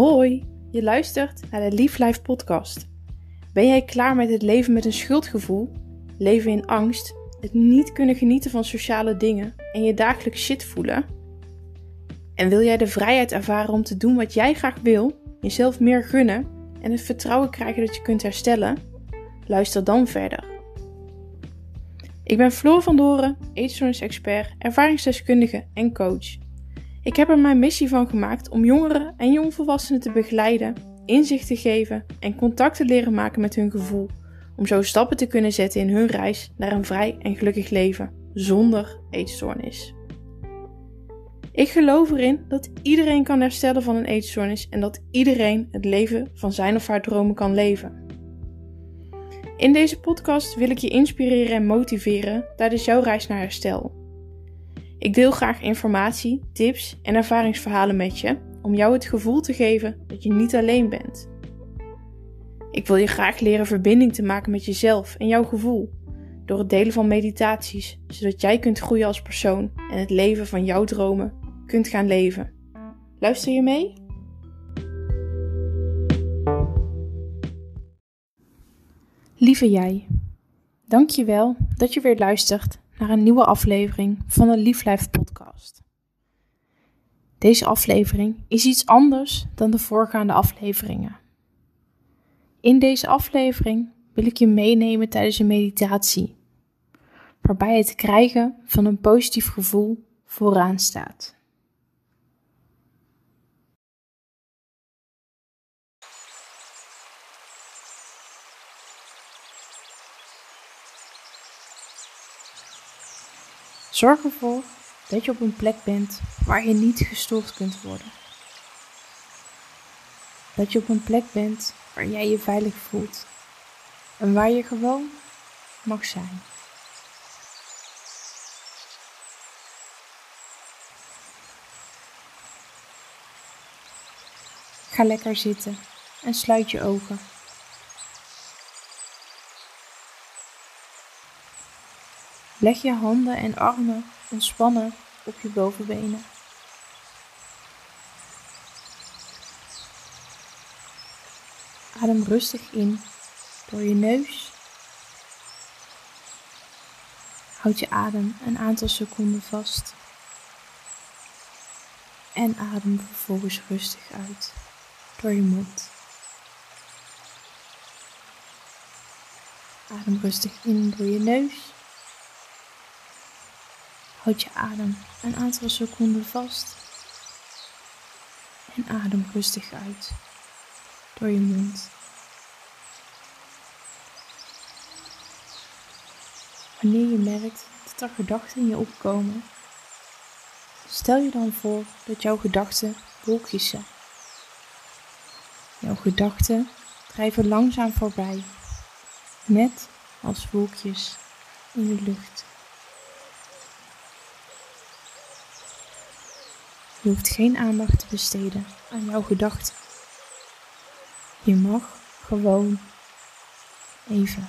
Hoi, je luistert naar de Lief Life podcast. Ben jij klaar met het leven met een schuldgevoel, leven in angst, het niet kunnen genieten van sociale dingen en je dagelijks shit voelen? En wil jij de vrijheid ervaren om te doen wat jij graag wil, jezelf meer gunnen en het vertrouwen krijgen dat je kunt herstellen? Luister dan verder. Ik ben Floor van Doren, eetstoornis-expert, ervaringsdeskundige en coach. Ik heb er mijn missie van gemaakt om jongeren en jongvolwassenen te begeleiden, inzicht te geven en contact te leren maken met hun gevoel, om zo stappen te kunnen zetten in hun reis naar een vrij en gelukkig leven zonder eetstoornis. Ik geloof erin dat iedereen kan herstellen van een eetstoornis en dat iedereen het leven van zijn of haar dromen kan leven. In deze podcast wil ik je inspireren en motiveren tijdens jouw reis naar herstel. Ik deel graag informatie, tips en ervaringsverhalen met je om jou het gevoel te geven dat je niet alleen bent. Ik wil je graag leren verbinding te maken met jezelf en jouw gevoel door het delen van meditaties, zodat jij kunt groeien als persoon en het leven van jouw dromen kunt gaan leven. Luister je mee? Lieve jij, dank je wel dat je weer luistert naar een nieuwe aflevering van de Lief Life podcast. Deze aflevering is iets anders dan de voorgaande afleveringen. In deze aflevering wil ik je meenemen tijdens een meditatie, waarbij het krijgen van een positief gevoel vooraan staat. Zorg ervoor dat je op een plek bent waar je niet gestoord kunt worden. Dat je op een plek bent waar jij je veilig voelt en waar je gewoon mag zijn. Ga lekker zitten en sluit je ogen. Leg je handen en armen ontspannen op je bovenbenen. Adem rustig in door je neus. Houd je adem een aantal seconden vast. En adem vervolgens rustig uit door je mond. Adem rustig in door je neus. Houd je adem een aantal seconden vast. En adem rustig uit door je mond. Wanneer je merkt dat er gedachten in je opkomen, stel je dan voor dat jouw gedachten wolkjes zijn. Jouw gedachten drijven langzaam voorbij, net als wolkjes in de lucht. Je hoeft geen aandacht te besteden aan jouw gedachten. Je mag gewoon even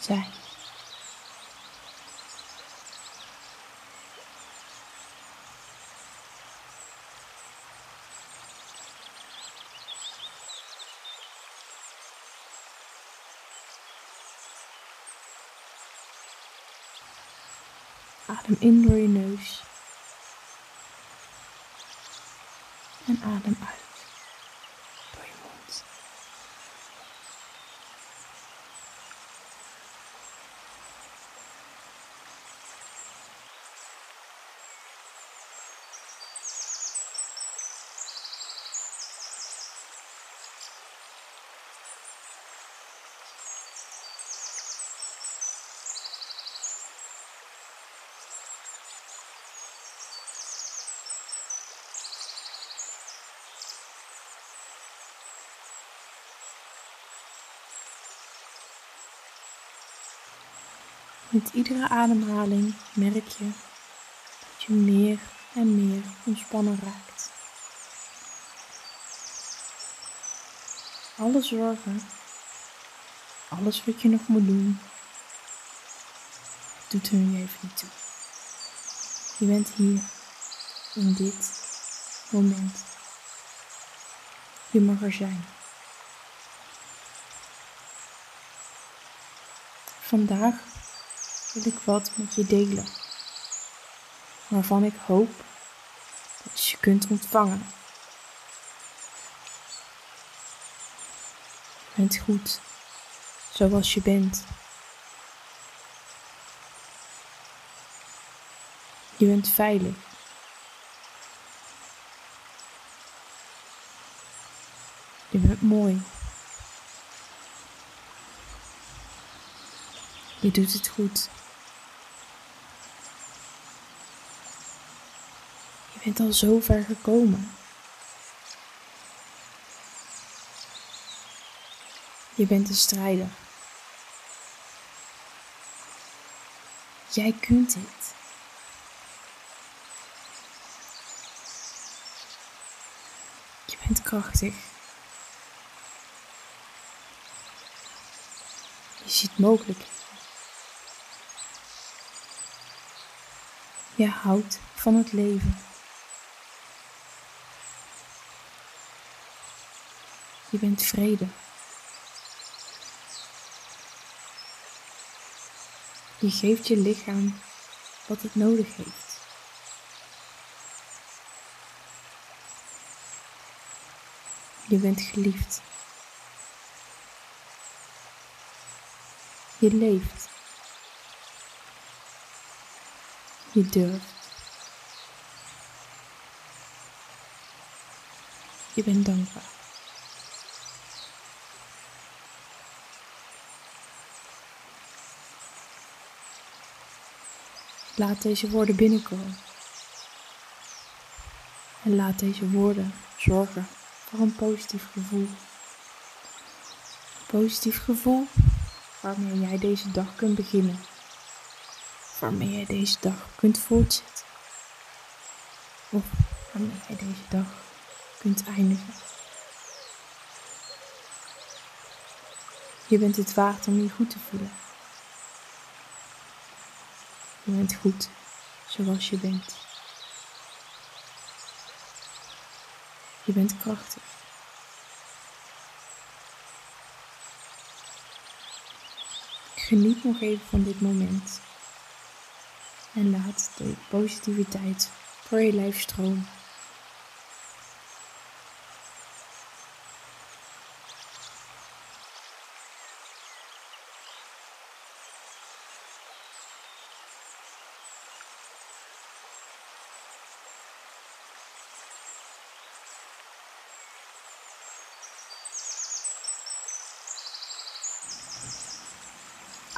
zijn. Adem in door je neus. En adem uit. Met iedere ademhaling merk je dat je meer en meer ontspannen raakt. Alle zorgen, alles wat je nog moet doen, doet er nu even niet toe. Je bent hier in dit moment. Je mag er zijn. Vandaag wil ik wat met je delen, waarvan ik hoop dat je kunt ontvangen. Bent goed, zoals je bent. Je bent veilig. Je bent mooi. Je doet het goed. Bent al zo ver gekomen. Je bent een strijder. Jij kunt het. Je bent krachtig. Je ziet mogelijk. Je houdt van het leven. Je bent vrede. Je geeft je lichaam wat het nodig heeft. Je bent geliefd. Je leeft. Je durft. Je bent dankbaar. Laat deze woorden binnenkomen. En laat deze woorden zorgen voor een positief gevoel. Een positief gevoel waarmee jij deze dag kunt beginnen. Waarmee jij deze dag kunt voortzetten. Of waarmee jij deze dag kunt eindigen. Je bent het waard om je goed te voelen. Je bent goed zoals je bent. Je bent krachtig. Geniet nog even van dit moment. En laat de positiviteit door je lijf stromen.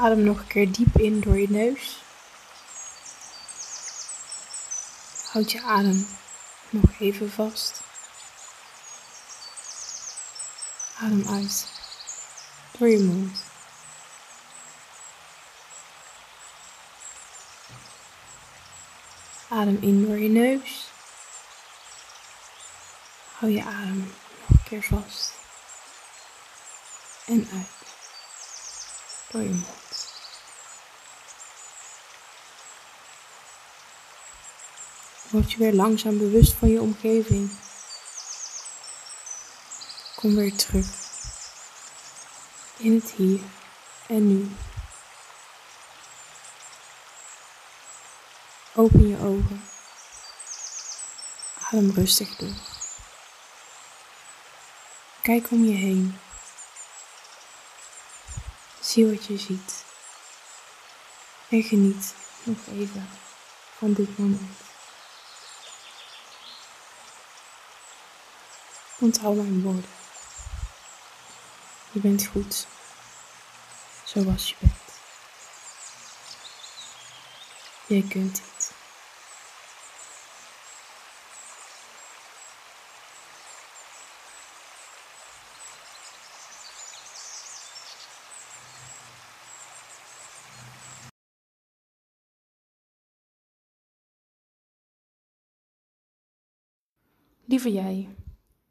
Adem nog een keer diep in door je neus. Houd je adem nog even vast. Adem uit door je mond. Adem in door je neus. Hou je adem nog een keer vast. En uit door je mond. Word je weer langzaam bewust van je omgeving. Kom weer terug in het hier en nu. Open je ogen. Adem rustig door. Kijk om je heen. Zie wat je ziet. En geniet nog even van dit moment. Onthoud mijn woorden. Je bent goed, zoals je bent. Jij kunt dit. Lieve jij,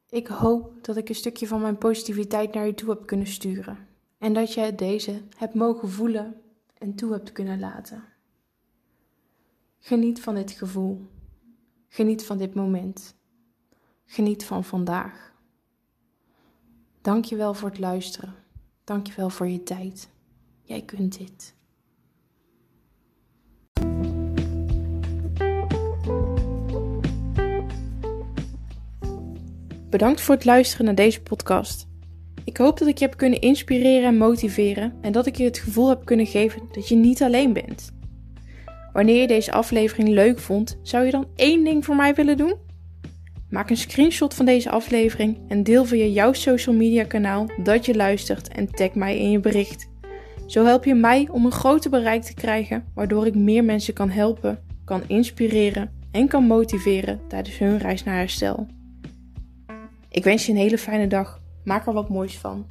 ik hoop dat ik een stukje van mijn positiviteit naar je toe heb kunnen sturen. En dat jij deze hebt mogen voelen en toe hebt kunnen laten. Geniet van dit gevoel. Geniet van dit moment. Geniet van vandaag. Dankjewel voor het luisteren. Dankjewel voor je tijd. Jij kunt dit. Bedankt voor het luisteren naar deze podcast. Ik hoop dat ik je heb kunnen inspireren en motiveren en dat ik je het gevoel heb kunnen geven dat je niet alleen bent. Wanneer je deze aflevering leuk vond, zou je dan één ding voor mij willen doen? Maak een screenshot van deze aflevering en deel via jouw social media kanaal dat je luistert en tag mij in je bericht. Zo help je mij om een groter bereik te krijgen, waardoor ik meer mensen kan helpen, kan inspireren en kan motiveren tijdens hun reis naar herstel. Ik wens je een hele fijne dag. Maak er wat moois van.